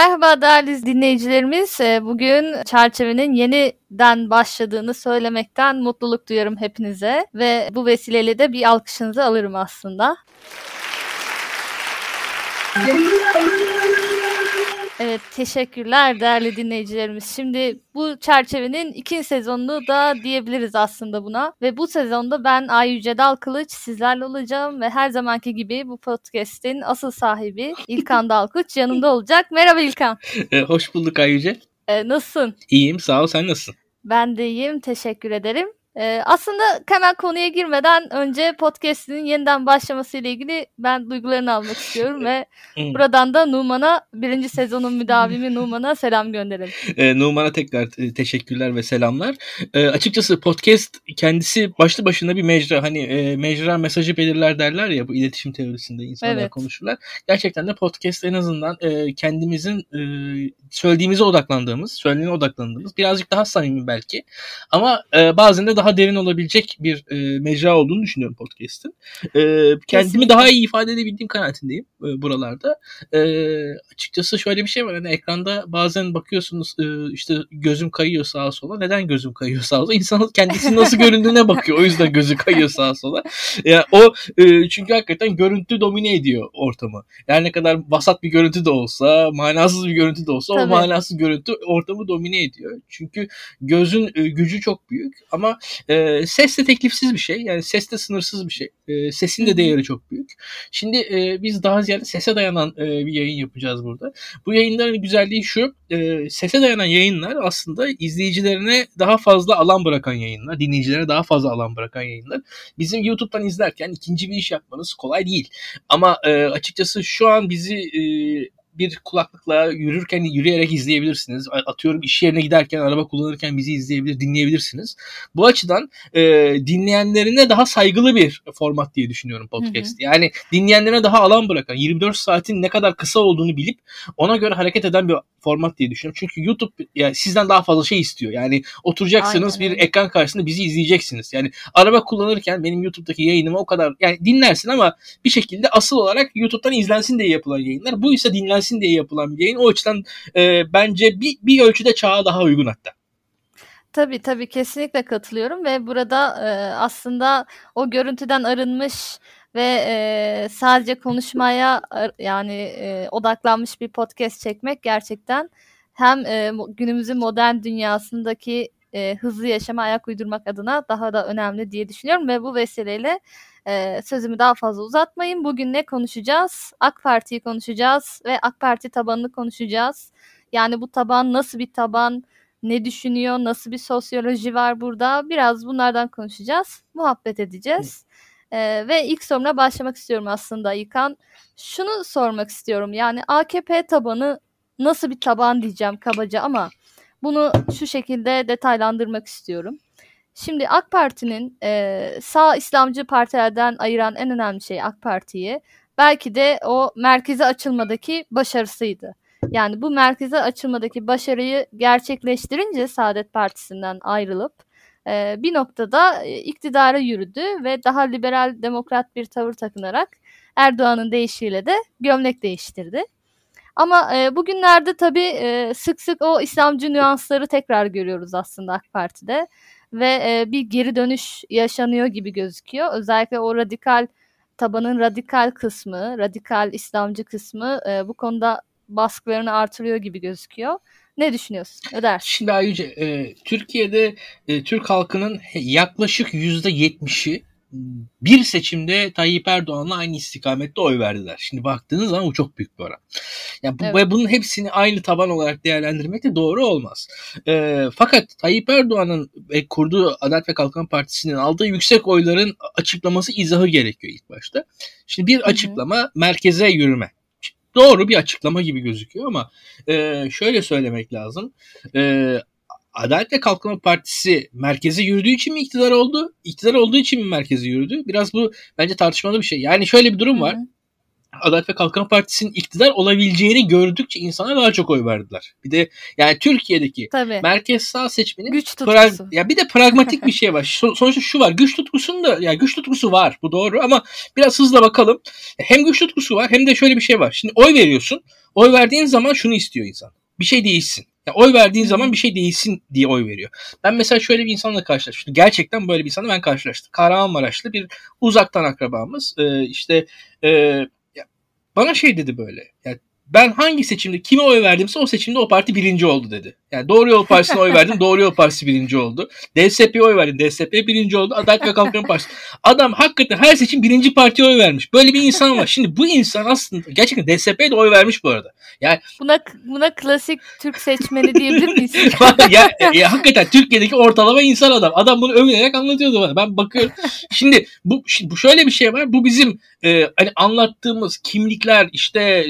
Merhaba değerli dinleyicilerimiz. Ee, bugün çerçevenin yeniden başladığını söylemekten mutluluk duyarım hepinize ve bu vesileyle de bir alkışınızı alırım aslında. Evet teşekkürler değerli dinleyicilerimiz. Şimdi bu çerçevenin ikinci sezonunu da diyebiliriz aslında buna. Ve bu sezonda ben Ay Yüce Dal Kılıç sizlerle olacağım ve her zamanki gibi bu podcast'in asıl sahibi İlkan Dalkuç yanımda olacak. Merhaba İlkan. E, hoş bulduk Ay Yüce. E, nasılsın? İyiyim sağ ol sen nasılsın? Ben de iyiyim teşekkür ederim. Ee, aslında hemen konuya girmeden önce podcast'inin yeniden başlaması ile ilgili ben duygularını almak istiyorum ve buradan da Numan'a birinci sezonun müdavimi Numan'a selam gönderelim. Ee, Numan'a tekrar teşekkürler ve selamlar. Ee, açıkçası podcast kendisi başlı başına bir mecra. Hani e, mecra mesajı belirler derler ya bu iletişim teorisinde insanlar evet. konuşurlar. Gerçekten de podcast en azından e, kendimizin e, söylediğimize odaklandığımız, söylenene odaklandığımız birazcık daha samimi belki. Ama e, bazen de daha derin olabilecek bir e, mecra olduğunu düşünüyorum podcast'in. E, kendimi Kesinlikle. daha iyi ifade edebildiğim kanaatindeyim e, buralarda. E, açıkçası şöyle bir şey var. Hani ekranda bazen bakıyorsunuz e, işte gözüm kayıyor sağa sola. Neden gözüm kayıyor sağa sola? İnsan kendisi nasıl göründüğüne bakıyor. O yüzden gözü kayıyor sağa sola. Yani o e, çünkü hakikaten görüntü domine ediyor ortamı. Yani ne kadar vasat bir görüntü de olsa, manasız bir görüntü de olsa Tabii. o manasız görüntü ortamı domine ediyor. Çünkü gözün e, gücü çok büyük ama e, ses de teklifsiz bir şey. Yani ses de sınırsız bir şey. E, sesin de değeri çok büyük. Şimdi e, biz daha ziyade sese dayanan e, bir yayın yapacağız burada. Bu yayınların güzelliği şu. E, sese dayanan yayınlar aslında izleyicilerine daha fazla alan bırakan yayınlar. Dinleyicilere daha fazla alan bırakan yayınlar. Bizim YouTube'dan izlerken ikinci bir iş yapmanız kolay değil. Ama e, açıkçası şu an bizi e, bir kulaklıkla yürürken yürüyerek izleyebilirsiniz. Atıyorum iş yerine giderken, araba kullanırken bizi izleyebilir, dinleyebilirsiniz. Bu açıdan e, dinleyenlerine daha saygılı bir format diye düşünüyorum podcast. Hı hı. Yani dinleyenlerine daha alan bırakan, 24 saatin ne kadar kısa olduğunu bilip ona göre hareket eden bir format diye düşünüyorum. Çünkü YouTube yani sizden daha fazla şey istiyor. Yani oturacaksınız Aynen. bir ekran karşısında bizi izleyeceksiniz. Yani araba kullanırken benim YouTube'daki yayınımı o kadar yani dinlersin ama bir şekilde asıl olarak YouTube'dan izlensin diye yapılan yayınlar. Bu ise dinlensin öğrensin diye yapılan bir yayın. O açıdan e, bence bir, bir ölçüde çağa daha uygun hatta. Tabii tabii kesinlikle katılıyorum ve burada e, aslında o görüntüden arınmış ve e, sadece konuşmaya yani e, odaklanmış bir podcast çekmek gerçekten hem e, günümüzün modern dünyasındaki e, hızlı yaşama ayak uydurmak adına daha da önemli diye düşünüyorum ve bu vesileyle e, sözümü daha fazla uzatmayın. Bugün ne konuşacağız? AK Parti'yi konuşacağız ve AK Parti tabanını konuşacağız. Yani bu taban nasıl bir taban? Ne düşünüyor? Nasıl bir sosyoloji var burada? Biraz bunlardan konuşacağız. Muhabbet edeceğiz. Ee, ve ilk soruna başlamak istiyorum aslında İlkan. Şunu sormak istiyorum. Yani AKP tabanı nasıl bir taban diyeceğim kabaca ama bunu şu şekilde detaylandırmak istiyorum. Şimdi AK Parti'nin e, sağ İslamcı partilerden ayıran en önemli şey AK Parti'yi belki de o merkeze açılmadaki başarısıydı. Yani bu merkeze açılmadaki başarıyı gerçekleştirince Saadet Partisi'nden ayrılıp e, bir noktada e, iktidara yürüdü ve daha liberal demokrat bir tavır takınarak Erdoğan'ın deyişiyle de gömlek değiştirdi. Ama e, bugünlerde tabii e, sık sık o İslamcı nüansları tekrar görüyoruz aslında AK Parti'de ve e, bir geri dönüş yaşanıyor gibi gözüküyor. Özellikle o radikal tabanın radikal kısmı, radikal İslamcı kısmı e, bu konuda baskılarını artırıyor gibi gözüküyor. Ne düşünüyorsun? Öder. Şimdi Ayüce, e, Türkiye'de e, Türk halkının yaklaşık yüzde yetmişi bir seçimde Tayyip Erdoğan'la aynı istikamette oy verdiler. Şimdi baktığınız zaman bu çok büyük bir oran. Yani bu, evet. ve bunun hepsini aynı taban olarak değerlendirmek de doğru olmaz. E, fakat Tayyip Erdoğan'ın ve kurduğu Adalet ve Kalkınma Partisi'nin aldığı yüksek oyların açıklaması izahı gerekiyor ilk başta. Şimdi bir açıklama Hı-hı. merkeze yürüme. Doğru bir açıklama gibi gözüküyor ama e, şöyle söylemek lazım. E, Adalet ve Kalkınma Partisi merkeze yürüdüğü için mi iktidar oldu? İktidar olduğu için mi merkeze yürüdü? Biraz bu bence tartışmalı bir şey. Yani şöyle bir durum var. Adalet ve Kalkınma Partisi'nin iktidar olabileceğini gördükçe insanlar daha çok oy verdiler. Bir de yani Türkiye'deki Tabii. merkez sağ seçmenin güç tutkusu. ya bir de pragmatik bir şey var. sonuçta şu var. Güç tutkusunda ya güç tutkusu var. Bu doğru ama biraz hızla bakalım. Hem güç tutkusu var hem de şöyle bir şey var. Şimdi oy veriyorsun. Oy verdiğin zaman şunu istiyor insan. Bir şey değişsin. Yani oy verdiğin zaman bir şey değişsin diye oy veriyor. Ben mesela şöyle bir insanla karşılaştım. Gerçekten böyle bir insanla ben karşılaştım. Kahramanmaraşlı bir uzaktan akrabamız. Ee, işte e, bana şey dedi böyle. Yani ben hangi seçimde kime oy verdimse o seçimde o parti birinci oldu dedi. Yani Doğru Yol Partisi'ne oy verdim. Doğru Yol Partisi birinci oldu. DSP'ye oy verdim. DSP birinci oldu. Adalet ve Kalkınma Partisi. Adam hakikaten her seçim birinci partiye oy vermiş. Böyle bir insan var. Şimdi bu insan aslında gerçekten DSP'ye de oy vermiş bu arada. Yani buna buna klasik Türk seçmeni diyebilir miyiz? ya, ya, hakikaten Türkiye'deki ortalama insan adam. Adam bunu övünerek anlatıyordu bana. Ben bakıyorum. Şimdi bu, şimdi bu şöyle bir şey var. Bu bizim e, hani anlattığımız kimlikler işte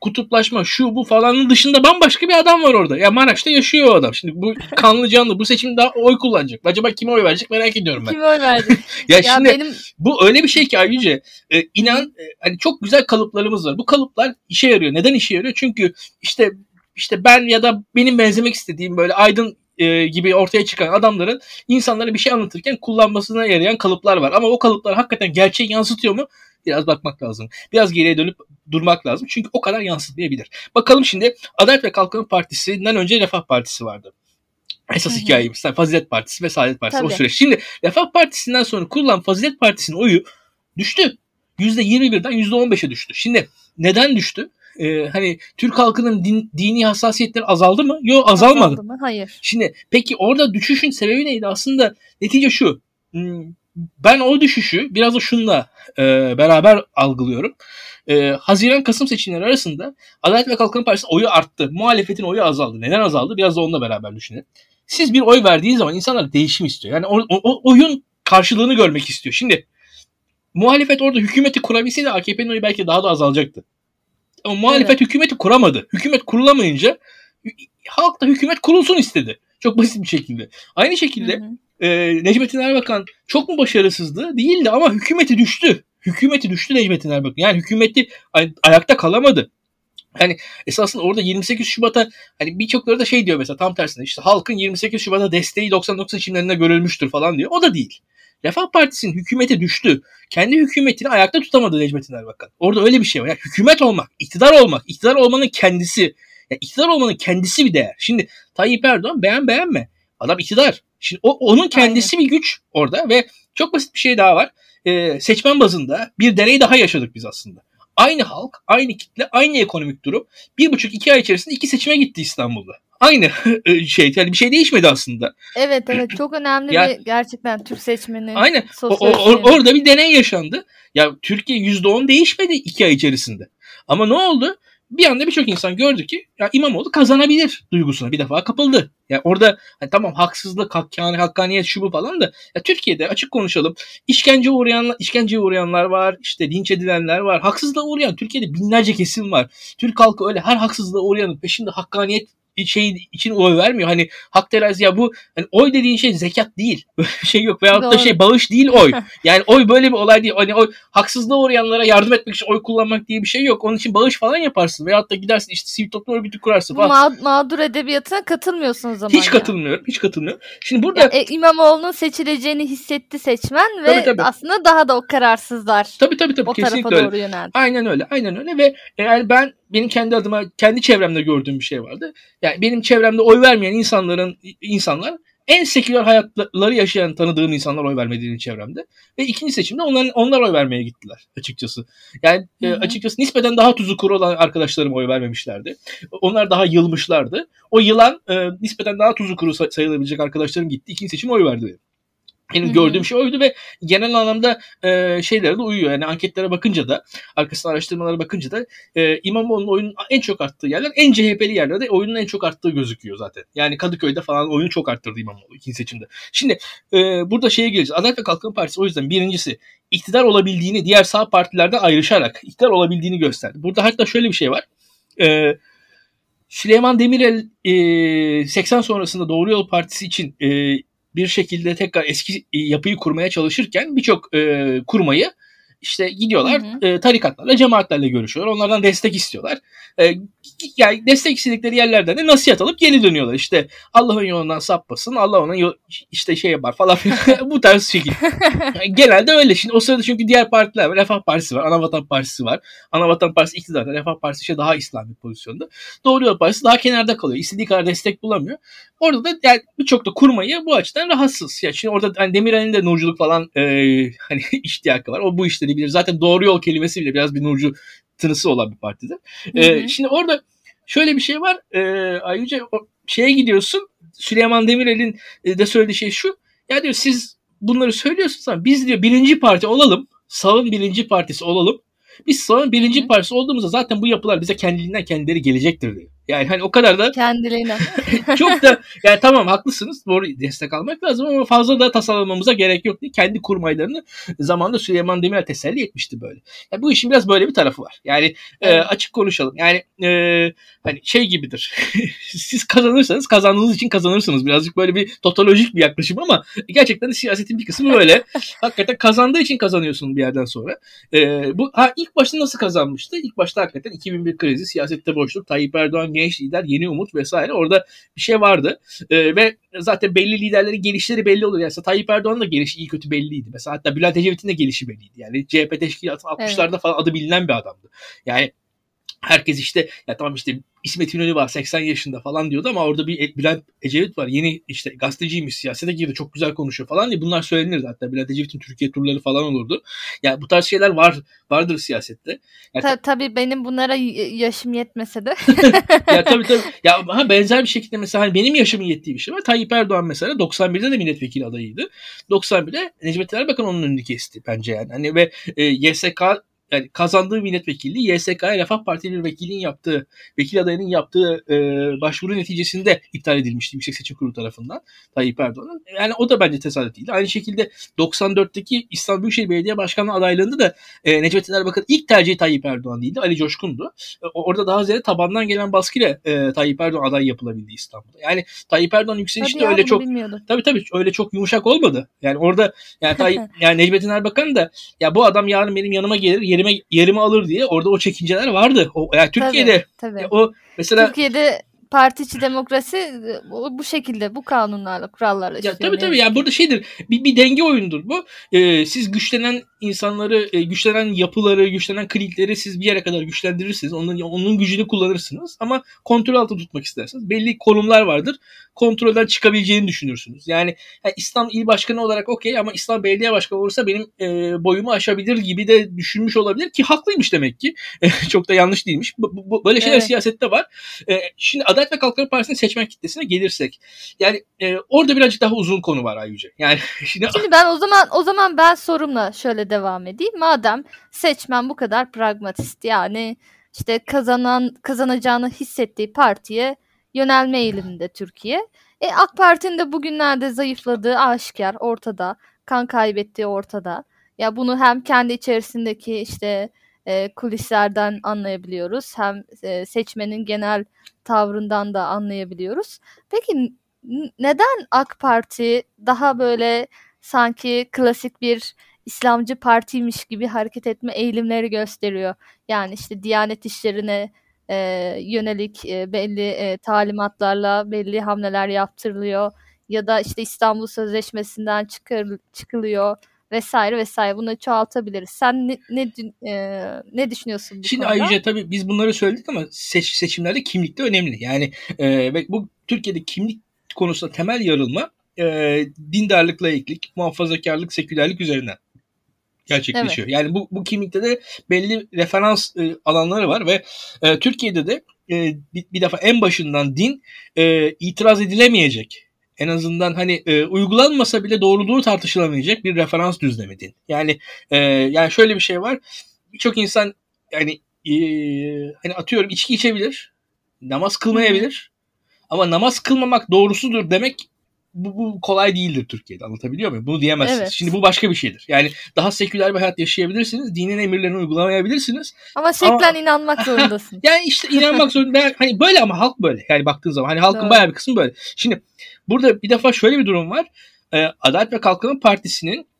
kutuplaşma şu bu falanın dışında bambaşka bir adam var orada. Ya Maraş'ta yaşıyor o adam. Şimdi bu kanlı canlı bu seçim daha oy kullanacak. Acaba kime oy verecek merak ediyorum ben. Kime oy verecek? ya, ya şimdi benim... bu öyle bir şey ki Ayyüce e, inan e, hani çok güzel kalıplarımız var. Bu kalıplar işe yarıyor. Neden işe yarıyor? Çünkü işte işte ben ya da benim benzemek istediğim böyle aydın e, gibi ortaya çıkan adamların insanlara bir şey anlatırken kullanmasına yarayan kalıplar var. Ama o kalıplar hakikaten gerçeği yansıtıyor mu? Biraz bakmak lazım. Biraz geriye dönüp durmak lazım. Çünkü o kadar yansıtmayabilir. Bakalım şimdi Adalet ve Kalkınma Partisi'nden önce Refah Partisi vardı. Esas Hı-hı. hikayemiz. Fazilet Partisi ve Saadet Partisi Tabii. o süreç. Şimdi Refah Partisi'nden sonra kurulan Fazilet Partisi'nin oyu düştü. %21'den %15'e düştü. Şimdi neden düştü? Ee, hani Türk halkının din, dini hassasiyetleri azaldı mı? Yok azalmadı. Azaldı mı? Hayır. Şimdi peki orada düşüşün sebebi neydi? Aslında netice şu. Hmm, ben o düşüşü biraz da şunla e, beraber algılıyorum. E, Haziran-Kasım seçimleri arasında Adalet ve Kalkınma Partisi oyu arttı. Muhalefetin oyu azaldı. Neden azaldı? Biraz da onunla beraber düşünelim. Siz bir oy verdiğiniz zaman insanlar değişim istiyor. Yani o, o, oyun karşılığını görmek istiyor. Şimdi muhalefet orada hükümeti kurabilseydi AKP'nin oyu belki daha da azalacaktı. Ama muhalefet evet. hükümeti kuramadı. Hükümet kurulamayınca halk da hükümet kurulsun istedi. Çok basit bir şekilde. Aynı şekilde hı hı e, Necmettin Erbakan çok mu başarısızdı? Değildi ama hükümeti düştü. Hükümeti düştü Necmettin Erbakan. Yani hükümeti ay- ayakta kalamadı. Yani esasında orada 28 Şubat'a hani birçokları da şey diyor mesela tam tersine işte halkın 28 Şubat'a desteği 99 seçimlerinde görülmüştür falan diyor. O da değil. Refah Partisi'nin hükümeti düştü. Kendi hükümetini ayakta tutamadı Necmettin Erbakan. Orada öyle bir şey var. Yani hükümet olmak, iktidar olmak, iktidar olmanın kendisi. Yani iktidar olmanın kendisi bir değer. Şimdi Tayyip Erdoğan beğen beğenme. Adam iktidar. Şimdi o, onun kendisi Aynen. bir güç orada ve çok basit bir şey daha var. Ee, seçmen bazında bir deney daha yaşadık biz aslında. Aynı halk, aynı kitle, aynı ekonomik durum bir buçuk iki ay içerisinde iki seçime gitti İstanbul'da. Aynı e, şey yani bir şey değişmedi aslında. Evet evet çok önemli yani, bir gerçekten Türk seçmeni. Aynen o, o, orada bir deney yaşandı. Ya Türkiye yüzde on değişmedi iki ay içerisinde. Ama ne oldu? Bir anda birçok insan gördü ki ya İmamoğlu kazanabilir duygusuna bir defa kapıldı. Yani orada hani tamam haksızlık, hakkani, hakkaniyet şu bu falan da ya Türkiye'de açık konuşalım. işkence uğrayanlar, işkenceye uğrayanlar var, işte linç edilenler var. Haksızlığa uğrayan Türkiye'de binlerce kesim var. Türk halkı öyle her haksızlığa uğrayanın peşinde hakkaniyet şey için oy vermiyor. Hani hak terazi ya bu hani oy dediğin şey zekat değil. Böyle bir şey yok. Veyahut da şey bağış değil oy. Yani oy böyle bir olay değil. Hani oy haksızlığa uğrayanlara yardım etmek için oy kullanmak diye bir şey yok. Onun için bağış falan yaparsın. Veyahut da gidersin işte sivil toplum örgütü kurarsın falan. Ma- mağdur edebiyatına katılmıyorsun o zaman. Hiç ya. katılmıyorum. Hiç katılmıyorum. Şimdi burada... Ya, e, İmamoğlu'nun seçileceğini hissetti seçmen ve tabii, tabii. aslında daha da o kararsızlar. Tabii tabii tabii. O Kesinlikle tarafa öyle. doğru yöneldi. Aynen öyle. Aynen öyle ve yani ben benim kendi adıma kendi çevremde gördüğüm bir şey vardı. Yani benim çevremde oy vermeyen insanların insanlar en seküler hayatları yaşayan tanıdığım insanlar oy vermediğini çevremde. Ve ikinci seçimde onlar, onlar oy vermeye gittiler açıkçası. Yani e, açıkçası nispeten daha tuzu kuru olan arkadaşlarım oy vermemişlerdi. Onlar daha yılmışlardı. O yılan e, nispeten daha tuzu kuru sayılabilecek arkadaşlarım gitti. İkinci seçim oy verdi benim. Gördüğüm şey oydu ve genel anlamda e, şeylere de uyuyor. Yani anketlere bakınca da, arkasından araştırmalara bakınca da e, İmamoğlu'nun oyunun en çok arttığı yerler en CHP'li yerlerde oyunun en çok arttığı gözüküyor zaten. Yani Kadıköy'de falan oyunu çok arttırdı İmamoğlu ikinci seçimde. Şimdi e, burada şeye geleceğiz. Adalet ve Kalkınma Partisi o yüzden birincisi iktidar olabildiğini diğer sağ partilerden ayrışarak iktidar olabildiğini gösterdi. Burada hatta şöyle bir şey var. E, Süleyman Demirel e, 80 sonrasında Doğru Yol Partisi için e, bir şekilde tekrar eski yapıyı kurmaya çalışırken birçok e, kurmayı işte gidiyorlar hı hı. E, tarikatlarla, cemaatlerle görüşüyorlar. Onlardan destek istiyorlar. E, yani destek istedikleri yerlerden de nasihat alıp geri dönüyorlar. İşte Allah'ın yolundan sapmasın, Allah ona işte şey yapar falan bu tarz şekil. Yani genelde öyle. Şimdi o sırada çünkü diğer partiler var. Refah Partisi var, Anavatan Partisi var. Anavatan Partisi iktidarda, Refah Partisi işte daha İslami pozisyonda. Doğru Yol Partisi daha kenarda kalıyor. İstediği kadar destek bulamıyor. Orada da yani birçok da kurmayı bu açıdan rahatsız. Yani şimdi orada hani Demirel'in de nurculuk falan e, hani iştiyakı var. O bu işleri bilir. Zaten doğru yol kelimesi bile biraz bir nurcu tınısı olan bir partide. E, şimdi orada şöyle bir şey var. E, ayrıca o şeye gidiyorsun. Süleyman Demirel'in e, de söylediği şey şu. Ya diyor siz bunları söylüyorsunuz ama biz diyor birinci parti olalım. Sağın birinci partisi olalım. Biz sağın birinci partisi olduğumuzda zaten bu yapılar bize kendiliğinden kendileri gelecektir diyor. Yani hani o kadar da kendiliğine. çok da yani tamam haklısınız. Doğru destek almak lazım ama fazla da tasarlamamıza gerek yok diye kendi kurmaylarını zamanında Süleyman Demirel teselli etmişti böyle. Yani bu işin biraz böyle bir tarafı var. Yani e, evet. e, açık konuşalım. Yani e, hani şey gibidir. Siz kazanırsanız kazandığınız için kazanırsınız. Birazcık böyle bir totolojik bir yaklaşım ama gerçekten siyasetin bir kısmı böyle. hakikaten kazandığı için kazanıyorsun bir yerden sonra. E, bu ha ilk başta nasıl kazanmıştı? İlk başta hakikaten 2001 krizi, siyasette boşluk, Tayyip Erdoğan genç lider, yeni umut vesaire orada bir şey vardı. E, ve zaten belli liderlerin gelişleri belli olur. Yani Tayyip Erdoğan'ın da gelişi iyi kötü belliydi. Mesela hatta Bülent Ecevit'in de gelişi belliydi. Yani CHP teşkilatı 60'larda evet. falan adı bilinen bir adamdı. Yani herkes işte ya tamam işte İsmet İnönü var 80 yaşında falan diyordu ama orada bir Bülent Ecevit var. Yeni işte gazeteciymiş siyasete girdi çok güzel konuşuyor falan diye bunlar söylenirdi hatta. Bülent Ecevit'in Türkiye turları falan olurdu. Yani bu tarz şeyler var vardır siyasette. Yani, Ta- tabii benim bunlara yaşım yetmese de. ya tabii tabii. Ya ha, benzer bir şekilde mesela hani benim yaşımın yettiği bir şey var. Tayyip Erdoğan mesela 91'de de milletvekili adayıydı. 91'de Necmettin Erbakan onun önünü kesti bence yani. Hani ve e, YSK yani kazandığı milletvekilliği YSK'ya Refah Partili bir vekilin yaptığı, vekil adayının yaptığı e, başvuru neticesinde iptal edilmişti Yüksek Seçim Kurulu tarafından Tayyip Erdoğan'ın. Yani o da bence tesadüf değil. Aynı şekilde 94'teki İstanbul Büyükşehir Belediye Başkanlığı adaylığında da e, Necmettin Erbakan ilk tercihi Tayyip Erdoğan değildi. Ali Coşkun'du. E, orada daha ziyade tabandan gelen baskıyla e, Tayyip Erdoğan aday yapılabildi İstanbul'da. Yani Tayyip Erdoğan yükselişi de öyle çok tabii tabii öyle çok yumuşak olmadı. Yani orada yani Tayyip yani Necmettin Erbakan da ya bu adam yarın benim yanıma gelir yerime yerimi alır diye orada o çekinceler vardı. O yani Türkiye'de tabii, tabii. o mesela Türkiye'de parti içi demokrasi bu şekilde bu kanunlarla kurallarla ya tabii tabii. ya yani burada şeydir bir, bir denge oyundur bu. Ee, siz güçlenen insanları e, güçlenen yapıları güçlenen klikleri siz bir yere kadar güçlendirirsiniz. Onun onun gücünü kullanırsınız. Ama kontrol altında tutmak istersiniz. Belli konumlar vardır. Kontrolden çıkabileceğini düşünürsünüz. Yani, yani İslam il başkanı olarak okey ama İslam belediye başkanı olursa benim e, boyumu aşabilir gibi de düşünmüş olabilir ki haklıymış demek ki. Çok da yanlış değilmiş. Bu, bu, böyle şeyler evet. siyasette var. E, şimdi Adalet ve Kalkınma Partisi'nin seçmen kitlesine gelirsek. Yani e, orada birazcık daha uzun konu var Ayyüce. Yani şimdi... şimdi ben o zaman o zaman ben sorumla şöyle devam edeyim. Madem seçmen bu kadar pragmatist yani işte kazanan kazanacağını hissettiği partiye yönelme eğiliminde Türkiye. E, AK Parti'nin de bugünlerde zayıfladığı aşikar ortada. Kan kaybettiği ortada. Ya bunu hem kendi içerisindeki işte e, kulislerden anlayabiliyoruz. Hem e, seçmenin genel tavrından da anlayabiliyoruz. Peki neden AK Parti daha böyle sanki klasik bir İslamcı partiymiş gibi hareket etme eğilimleri gösteriyor? Yani işte Diyanet işlerine e, yönelik e, belli e, talimatlarla belli hamleler yaptırılıyor ya da işte İstanbul Sözleşmesi'nden çıkar, çıkılıyor vesaire vesaire bunu çoğaltabiliriz. Sen ne ne, e, ne düşünüyorsun bu Şimdi konuda? ayrıca tabii biz bunları söyledik ama seç, seçimlerde kimlik de önemli. Yani e, bu Türkiye'de kimlik konusunda temel yarılma e, dindarlık, laiklik, muhafazakarlık, sekülerlik üzerinden gerçekleşiyor. Evet. Yani bu, bu kimlikte de belli referans e, alanları var ve e, Türkiye'de de e, bir, bir defa en başından din e, itiraz edilemeyecek en azından hani e, uygulanmasa bile doğruluğu tartışılamayacak bir referans düzlemi din. Yani e, yani şöyle bir şey var. Birçok insan yani e, hani atıyorum içki içebilir, namaz kılmayabilir. Ama namaz kılmamak doğrusudur demek bu, bu kolay değildir Türkiye'de anlatabiliyor muyum? Bunu diyemezsiniz. Evet. Şimdi bu başka bir şeydir. Yani daha seküler bir hayat yaşayabilirsiniz. Dinin emirlerini uygulamayabilirsiniz. Ama şeklen ama... inanmak zorundasın. yani işte inanmak zorunda. Hani böyle ama halk böyle. Yani baktığın zaman hani halkın Doğru. bayağı bir kısmı böyle. Şimdi burada bir defa şöyle bir durum var. Ee, Adalet ve Kalkınma Partisi'nin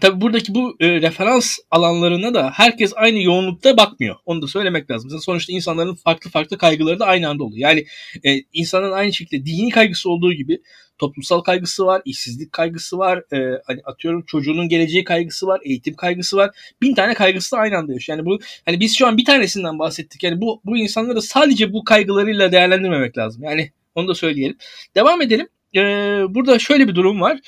Tabi buradaki bu e, referans alanlarına da herkes aynı yoğunlukta bakmıyor. Onu da söylemek lazım. Mesela sonuçta insanların farklı farklı kaygıları da aynı anda oluyor. Yani e, insanın aynı şekilde dini kaygısı olduğu gibi toplumsal kaygısı var, işsizlik kaygısı var, e, hani atıyorum çocuğunun geleceği kaygısı var, eğitim kaygısı var. Bin tane kaygısı da aynı anda yaşıyor. Yani bu hani biz şu an bir tanesinden bahsettik. Yani bu bu insanları sadece bu kaygılarıyla değerlendirmemek lazım. Yani onu da söyleyelim. Devam edelim. E, burada şöyle bir durum var.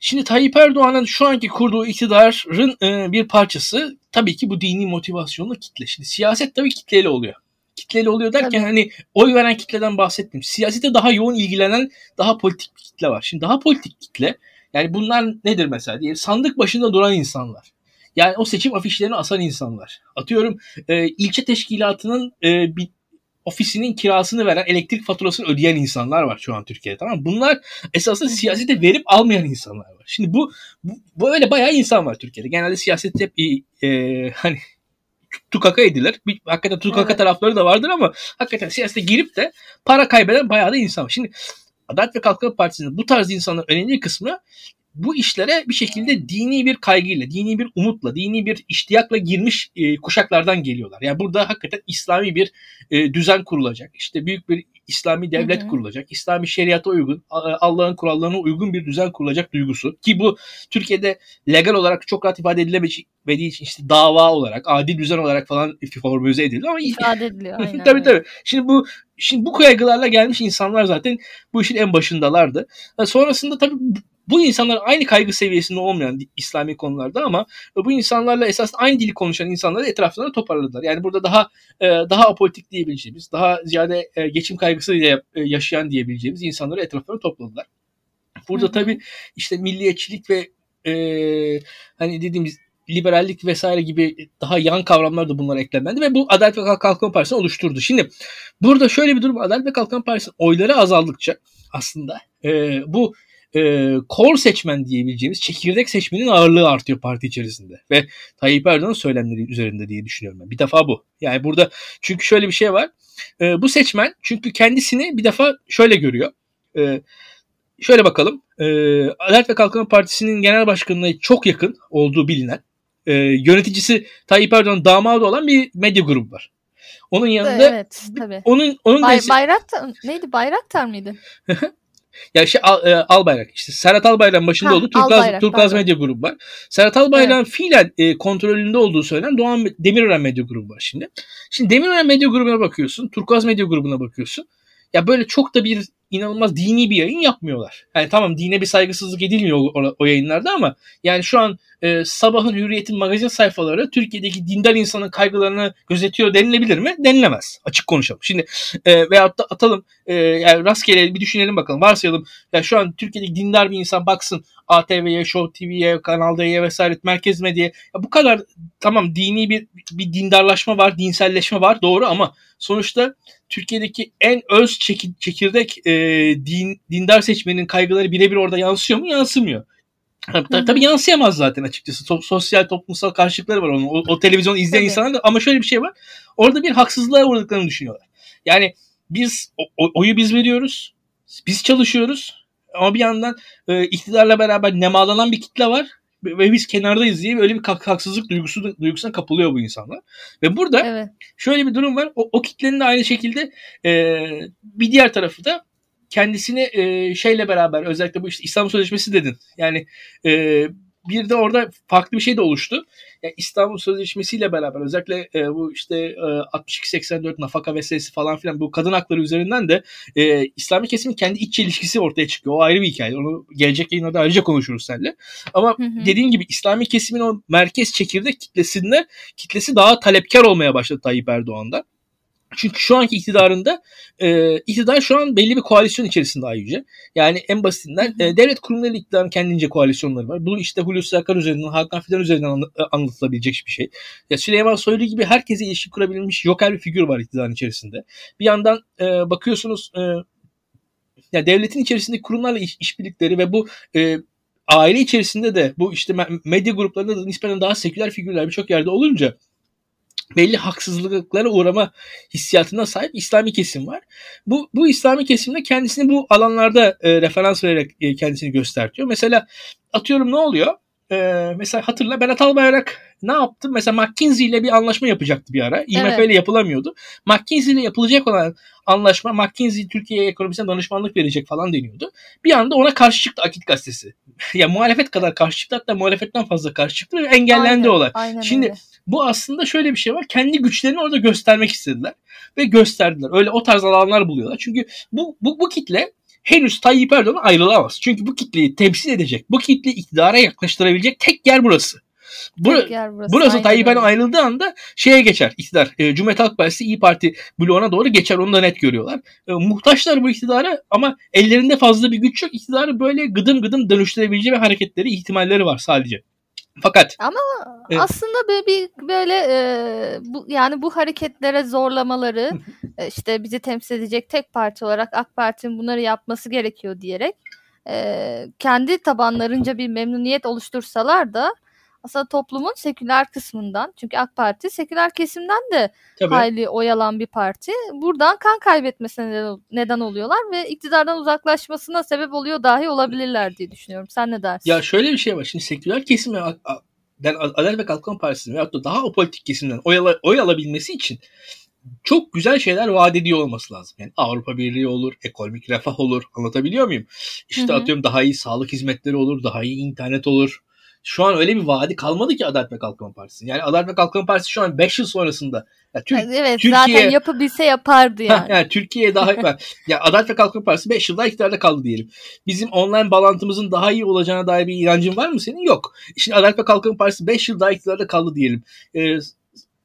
Şimdi Tayyip Erdoğan'ın şu anki kurduğu iktidarın e, bir parçası tabii ki bu dini motivasyonlu kitle. Şimdi siyaset tabii kitleyle oluyor. Kitleli oluyor derken tabii. hani oy veren kitleden bahsetmiyorum. Siyasete daha yoğun ilgilenen daha politik bir kitle var. Şimdi daha politik kitle yani bunlar nedir mesela diye sandık başında duran insanlar. Yani o seçim afişlerini asan insanlar. Atıyorum e, ilçe teşkilatının e, bir ofisinin kirasını veren, elektrik faturasını ödeyen insanlar var şu an Türkiye'de tamam mı? Bunlar esasında siyasete verip almayan insanlar var. Şimdi bu, bu, bu öyle bayağı insan var Türkiye'de. Genelde siyasette hep e, hani tukaka edilir. Bir, hakikaten tukaka evet. tarafları da vardır ama hakikaten siyasete girip de para kaybeden bayağı da insan var. Şimdi Adalet ve Kalkınma Partisi'nin bu tarz insanların önemli kısmı bu işlere bir şekilde dini bir kaygıyla, dini bir umutla, dini bir iştiyakla girmiş e, kuşaklardan geliyorlar. Yani burada hakikaten İslami bir e, düzen kurulacak. İşte büyük bir İslami devlet hı hı. kurulacak. İslami şeriata uygun, Allah'ın kurallarına uygun bir düzen kurulacak duygusu. Ki bu Türkiye'de legal olarak çok rahat ifade edilemediği için işte dava olarak, adil düzen olarak falan formüle ediliyor ama ifade ediliyor. Aynen. tabii tabii. Şimdi bu Şimdi bu kaygılarla gelmiş insanlar zaten bu işin en başındalardı. Sonrasında tabii bu insanlar aynı kaygı seviyesinde olmayan İslami konularda ama bu insanlarla esas aynı dili konuşan insanları etraflarına toparladılar. Yani burada daha e, daha apolitik diyebileceğimiz, daha ziyade e, geçim kaygısıyla e, yaşayan diyebileceğimiz insanları etraflarına topladılar. Burada tabii işte milliyetçilik ve e, hani dediğimiz liberallik vesaire gibi daha yan kavramlar da bunlara eklendi ve bu Adalet ve Kalkınma Partisi'ni oluşturdu. Şimdi burada şöyle bir durum Adalet ve Kalkınma Partisi'nin oyları azaldıkça aslında e, bu e, kor seçmen diyebileceğimiz çekirdek seçmenin ağırlığı artıyor parti içerisinde. Ve Tayyip Erdoğan'ın söylemleri üzerinde diye düşünüyorum ben. Bir defa bu. Yani burada çünkü şöyle bir şey var. E, bu seçmen çünkü kendisini bir defa şöyle görüyor. E, şöyle bakalım. E, Adalet ve Kalkınma Partisi'nin genel başkanına çok yakın olduğu bilinen e, yöneticisi Tayyip Erdoğan damadı olan bir medya grubu var. Onun yanında evet, tabii. onun onun Bay, Bayraktar neydi? Bayraktar mıydı? Ya şey Al, e, Albayrak işte Serhat Albayrak'ın başında ha, olduğu Turkuaz, Turkuaz Medya Grubu var. Serhat Albayrak'ın evet. fiilen e, kontrolünde olduğu söylenen Doğan Demirören Medya Grubu var şimdi. Şimdi Demirören Medya Grubu'na bakıyorsun, Turkuaz Medya Grubu'na bakıyorsun. Ya böyle çok da bir inanılmaz dini bir yayın yapmıyorlar. Yani tamam dine bir saygısızlık edilmiyor o, o yayınlarda ama yani şu an e, sabahın hürriyetin magazin sayfaları Türkiye'deki dindar insanın kaygılarını gözetiyor denilebilir mi? Denilemez. Açık konuşalım. Şimdi e, veyahut da atalım e, yani rastgele bir düşünelim bakalım. Varsayalım ya şu an Türkiye'deki dindar bir insan baksın ATV'ye, Show TV'ye, Kanal D'ye vesaire merkez medyaya. Ya bu kadar tamam dini bir bir dindarlaşma var, dinselleşme var doğru ama sonuçta Türkiye'deki en öz çekirdek e, din, dindar seçmenin kaygıları birebir orada yansıyor mu? Yansımıyor. Tabii, tabii yansıyamaz zaten açıkçası. To- sosyal toplumsal karşılıkları var onun. O, o televizyonu izleyen tabii. insanlar da ama şöyle bir şey var. Orada bir haksızlığa uğradıklarını düşünüyorlar. Yani biz o, oyu biz veriyoruz. Biz çalışıyoruz. Ama bir yandan e, iktidarla beraber nemalanan bir kitle var ve biz kenardayız diye böyle bir haksızlık duygusu duygusuna kapılıyor bu insanlar. Ve burada evet. şöyle bir durum var. O, o kitlenin de aynı şekilde e, bir diğer tarafı da kendisini e, şeyle beraber özellikle bu işte İstanbul Sözleşmesi dedin. Yani e, bir de orada farklı bir şey de oluştu. Yani İstanbul Sözleşmesi ile beraber özellikle e, bu işte e, 62-84 nafaka meselesi falan filan bu kadın hakları üzerinden de e, İslami kesimin kendi iç ilişkisi ortaya çıkıyor. O ayrı bir hikaye. Onu gelecek yayınlarda ayrıca konuşuruz seninle. Ama hı hı. dediğin gibi İslami kesimin o merkez çekirdek kitlesinde kitlesi daha talepkar olmaya başladı Tayyip Erdoğan'da. Çünkü şu anki iktidarında e, iktidar şu an belli bir koalisyon içerisinde ayrıca. Yani en basitinden e, devlet kurumları iktidarın kendince koalisyonları var. Bu işte Hulusi Akar üzerinden, Hakan Fidan üzerinden e, anlatılabilecek bir şey. Ya Süleyman Soylu gibi herkese ilişki kurabilmiş joker bir figür var iktidarın içerisinde. Bir yandan e, bakıyorsunuz e, ya devletin içerisindeki kurumlarla iş, işbirlikleri ve bu e, aile içerisinde de bu işte medya gruplarında da nispeten daha seküler figürler birçok yerde olunca belli haksızlıklara uğrama hissiyatına sahip İslami kesim var. Bu, bu İslami kesimde kendisini bu alanlarda e, referans vererek e, kendisini göstertiyor. Mesela atıyorum ne oluyor? e, mesela hatırla Berat Albayrak ne yaptı? Mesela McKinsey ile bir anlaşma yapacaktı bir ara. IMF evet. ile yapılamıyordu. McKinsey ile yapılacak olan anlaşma McKinsey Türkiye'ye ekonomisine danışmanlık verecek falan deniyordu. Bir anda ona karşı çıktı Akit gazetesi. ya muhalefet kadar karşı çıktı hatta muhalefetten fazla karşı çıktı ve engellendi aynen, olay. Aynen Şimdi öyle. Bu aslında şöyle bir şey var. Kendi güçlerini orada göstermek istediler ve gösterdiler. Öyle o tarz alanlar buluyorlar. Çünkü bu bu, bu kitle henüz Tayyip Erdoğan ayrılamaz. Çünkü bu kitleyi temsil edecek, bu kitleyi iktidara yaklaştırabilecek tek yer burası. Bur tek yer burası, burası Tayyip Erdoğan ayrıldığı anda şeye geçer iktidar. E, Cumhuriyet Halk Partisi İyi Parti bloğuna doğru geçer. Onu da net görüyorlar. E, muhtaçlar bu iktidara ama ellerinde fazla bir güç yok. İktidarı böyle gıdım gıdım dönüştürebileceği hareketleri, ihtimalleri var sadece. Fakat ama e, aslında bir, bir böyle e, bu yani bu hareketlere zorlamaları e, işte bizi temsil edecek tek parti olarak AK Parti'nin bunları yapması gerekiyor diyerek e, kendi tabanlarınca bir memnuniyet oluştursalar da aslında toplumun seküler kısmından çünkü AK Parti seküler kesimden de Tabii. hayli oyalan bir parti. Buradan kan kaybetmesine neden oluyorlar ve iktidardan uzaklaşmasına sebep oluyor dahi olabilirler diye düşünüyorum. Sen ne dersin? Ya şöyle bir şey var. Şimdi seküler kesime yani Adalet ve Kalkınma Partisi'nin veyahut da daha o politik kesimden oy, al- oy alabilmesi için çok güzel şeyler vaat ediyor olması lazım. Yani Avrupa Birliği olur, ekonomik refah olur. Anlatabiliyor muyum? İşte hı hı. atıyorum daha iyi sağlık hizmetleri olur, daha iyi internet olur şu an öyle bir vaadi kalmadı ki Adalet ve Kalkınma Partisi. Yani Adalet ve Kalkınma Partisi şu an 5 yıl sonrasında ya Tür- evet Türkiye, zaten yapabilse yapardı yani. yani Türkiye daha ya Adalet ve Kalkınma Partisi 5 yılda iktidarda kaldı diyelim. Bizim online bağlantımızın daha iyi olacağına dair bir inancın var mı senin? Yok. Şimdi Adalet ve Kalkınma Partisi 5 yıl daha iktidarda kaldı diyelim. Ee,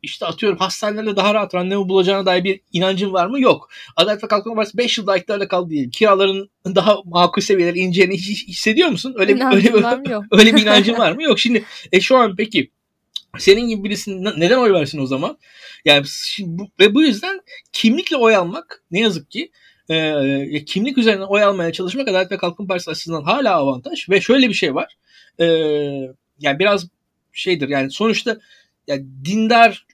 işte atıyorum hastanelerde daha rahat randevu bulacağına dair bir inancın var mı? Yok. Adalet ve Kalkınma Partisi 5 yıl daha iktidarda kaldı diyelim. Kiraların daha makul seviyeler ineceğini hissediyor musun? Öyle, bir, öyle, öyle, öyle bir inancın var mı? Yok. Şimdi e, şu an peki senin gibi birisinin neden oy versin o zaman? Yani şimdi bu, ve bu yüzden kimlikle oy almak ne yazık ki e, kimlik üzerine oy almaya çalışmak Adalet ve Kalkınma Partisi açısından hala avantaj ve şöyle bir şey var. E, yani biraz şeydir yani sonuçta yani dindar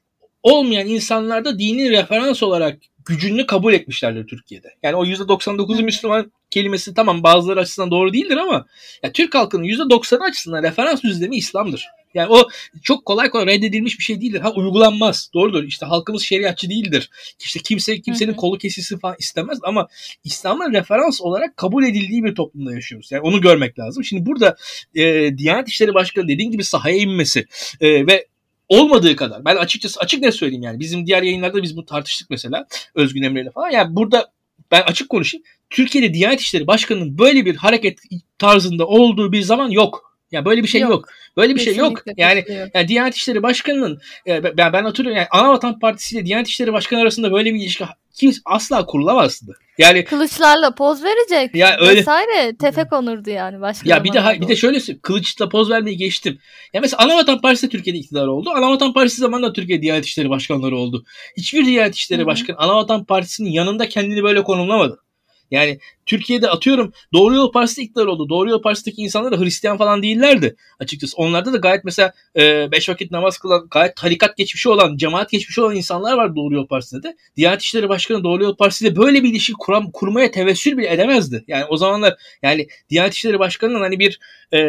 olmayan insanlar da dini referans olarak gücünü kabul etmişlerdir Türkiye'de. Yani o %99'u Müslüman kelimesi tamam bazıları açısından doğru değildir ama ya Türk halkının %90'ı açısından referans düzlemi İslam'dır. Yani o çok kolay kolay reddedilmiş bir şey değildir. Ha uygulanmaz. Doğrudur. İşte halkımız şeriatçı değildir. İşte kimse kimsenin kolu kesilsin falan istemez ama İslam'ın referans olarak kabul edildiği bir toplumda yaşıyoruz. Yani onu görmek lazım. Şimdi burada e, Diyanet İşleri Başkanı dediğin gibi sahaya inmesi e, ve olmadığı kadar. Ben açıkçası açık ne söyleyeyim yani. Bizim diğer yayınlarda biz bunu tartıştık mesela. Özgün Emre'yle falan. Yani burada ben açık konuşayım. Türkiye'de Diyanet İşleri Başkanı'nın böyle bir hareket tarzında olduğu bir zaman yok. Ya böyle bir şey yok. yok. Böyle bir Kesinlikle şey yok. Yani, yani Diyanet İşleri Başkanı'nın e, ben ben hatırlıyorum yani Anavatan Partisi ile Diyanet İşleri Başkanı arasında böyle bir ilişki kimse asla kurulamazdı. Yani kılıçlarla poz verecek. Ya öyle vesaire tefek onurdu yani başka. Ya bir de bir de şöyle kılıçla poz vermeyi geçtim. Ya mesela Anavatan Partisi de Türkiye'de iktidar oldu. Anavatan Partisi zamanında Türkiye Diyanet İşleri Başkanları oldu. Hiçbir Diyanet İşleri Başkanı Anavatan Partisi'nin yanında kendini böyle konumlamadı. Yani Türkiye'de atıyorum Doğru Yol Partisi iktidar oldu. Doğru Yol Partisi'ndeki insanlar da Hristiyan falan değillerdi açıkçası. Onlarda da gayet mesela e, beş vakit namaz kılan, gayet tarikat geçmişi olan, cemaat geçmişi olan insanlar var Doğru Yol Partisi'nde de. Diyanet İşleri Başkanı Doğru Yol Partisi'yle böyle bir ilişki kuram, kurmaya tevessül bile edemezdi. Yani o zamanlar yani Diyanet İşleri Başkanı'nın hani bir e,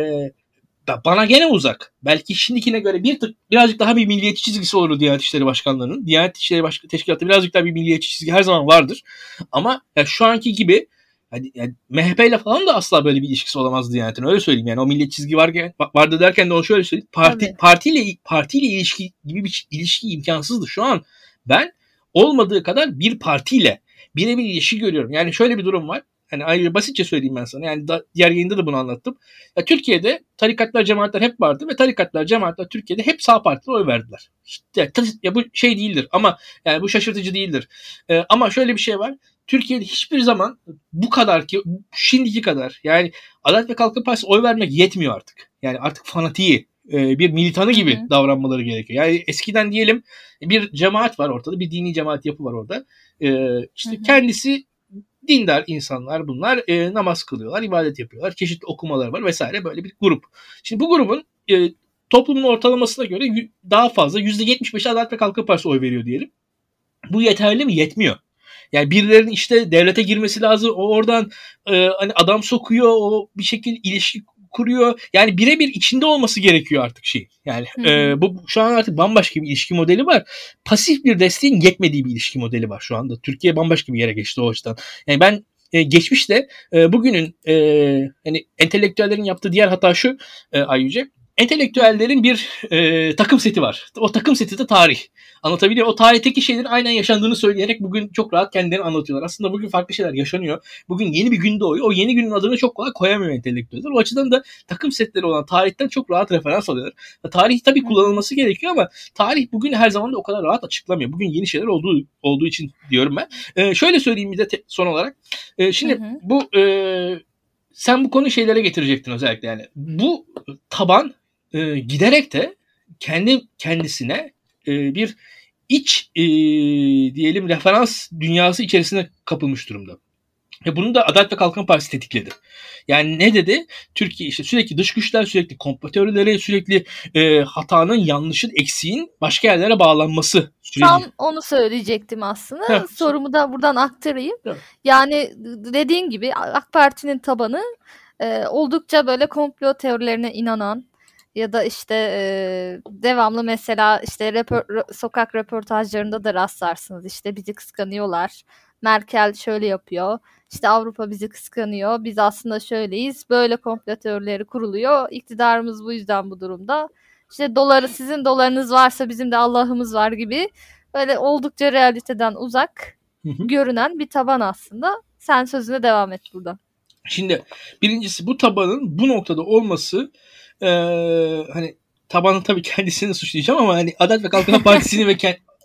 bana gene uzak. Belki şimdikine göre bir tık birazcık daha bir milliyetçi çizgisi olur Diyanet İşleri Başkanlığı'nın. Diyanet İşleri Başkanı Teşkilatı birazcık daha bir milliyetçi çizgi her zaman vardır. Ama ya şu anki gibi yani, yani MHP ile falan da asla böyle bir ilişkisi olamazdı Diyanet'in. Öyle söyleyeyim yani. O millet çizgi varken, vardı derken de onu şöyle söyleyeyim. Parti, Tabii. partiyle, partiyle ilişki gibi bir ilişki imkansızdı. Şu an ben olmadığı kadar bir partiyle birebir ilişki görüyorum. Yani şöyle bir durum var. Hani ayrıca basitçe söyleyeyim ben sana. Yani da, diğer yayında da bunu anlattım. Ya Türkiye'de tarikatlar, cemaatler hep vardı ve tarikatlar, cemaatler Türkiye'de hep sağ partilere oy verdiler. İşte, ya bu şey değildir ama yani bu şaşırtıcı değildir. Ee, ama şöyle bir şey var. Türkiye'de hiçbir zaman bu kadar ki şimdiki kadar yani Adalet ve Kalkınma Partisi oy vermek yetmiyor artık. Yani artık fanatiği e, bir militanı gibi Hı-hı. davranmaları gerekiyor. Yani eskiden diyelim bir cemaat var ortada, bir dini cemaat yapı var orada. E, işte Hı-hı. kendisi dindar insanlar bunlar e, namaz kılıyorlar, ibadet yapıyorlar, çeşitli okumalar var vesaire böyle bir grup. Şimdi bu grubun e, toplumun ortalamasına göre daha fazla %75 Adalet ve Kalkınma Partisi oy veriyor diyelim. Bu yeterli mi? Yetmiyor. Yani birilerinin işte devlete girmesi lazım. O oradan e, hani adam sokuyor. O bir şekilde ilişki kuruyor. Yani birebir içinde olması gerekiyor artık şey. Yani e, bu şu an artık bambaşka bir ilişki modeli var. Pasif bir desteğin yetmediği bir ilişki modeli var şu anda. Türkiye bambaşka bir yere geçti o açıdan. Yani ben e, geçmişte e, bugünün e, hani entelektüellerin yaptığı diğer hata şu e, Ayyüce entelektüellerin bir e, takım seti var. O takım seti de tarih. Anlatabiliyor. O tarihteki şeylerin aynen yaşandığını söyleyerek bugün çok rahat kendilerini anlatıyorlar. Aslında bugün farklı şeyler yaşanıyor. Bugün yeni bir gün doğuyor. O yeni günün adını çok kolay koyamıyor entelektüeller. O açıdan da takım setleri olan tarihten çok rahat referans alıyorlar. Tarih tabii kullanılması gerekiyor ama tarih bugün her zaman da o kadar rahat açıklamıyor. Bugün yeni şeyler olduğu olduğu için diyorum ben. E, şöyle söyleyeyim bir de te- son olarak. E, şimdi hı hı. bu e, sen bu konu şeylere getirecektin özellikle yani. Bu taban e, giderek de kendi kendisine e, bir iç e, diyelim referans dünyası içerisine kapılmış durumda. Ve bunu da Adalet ve Kalkınma Partisi tetikledi. Yani ne dedi? Türkiye işte sürekli dış güçler, sürekli komplo teorileri, sürekli e, hatanın, yanlışın, eksiğin başka yerlere bağlanması süreci. Tam onu söyleyecektim aslında. Evet. Sorumu da buradan aktarayım. Evet. Yani dediğin gibi AK Parti'nin tabanı e, oldukça böyle komplo teorilerine inanan, ya da işte e, devamlı mesela işte röpor, sokak röportajlarında da rastlarsınız işte bizi kıskanıyorlar. Merkel şöyle yapıyor. İşte Avrupa bizi kıskanıyor. Biz aslında şöyleyiz. Böyle komplo teorileri kuruluyor. İktidarımız bu yüzden bu durumda. İşte doları sizin dolarınız varsa bizim de Allah'ımız var gibi böyle oldukça realiteden uzak görünen bir taban aslında. Sen sözüne devam et burada. Şimdi birincisi bu tabanın bu noktada olması e, hani tabanı tabii kendisini suçlayacağım ama hani Adalet ve Kalkınma Partisi'ni ve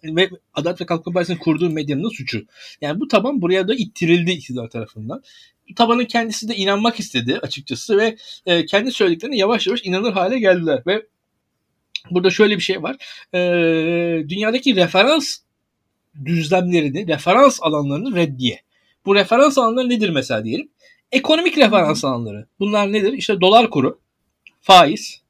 ve Adalet ve Kalkınma Partisi'nin kurduğu medyanın suçu. Yani bu taban buraya da ittirildi iktidar tarafından. Tabanın kendisi de inanmak istedi açıkçası ve e, kendi söylediklerine yavaş yavaş inanır hale geldiler ve burada şöyle bir şey var. E, dünyadaki referans düzlemlerini, referans alanlarını reddiye. Bu referans alanları nedir mesela diyelim? Ekonomik referans alanları. Bunlar nedir? İşte dolar kuru, faiz,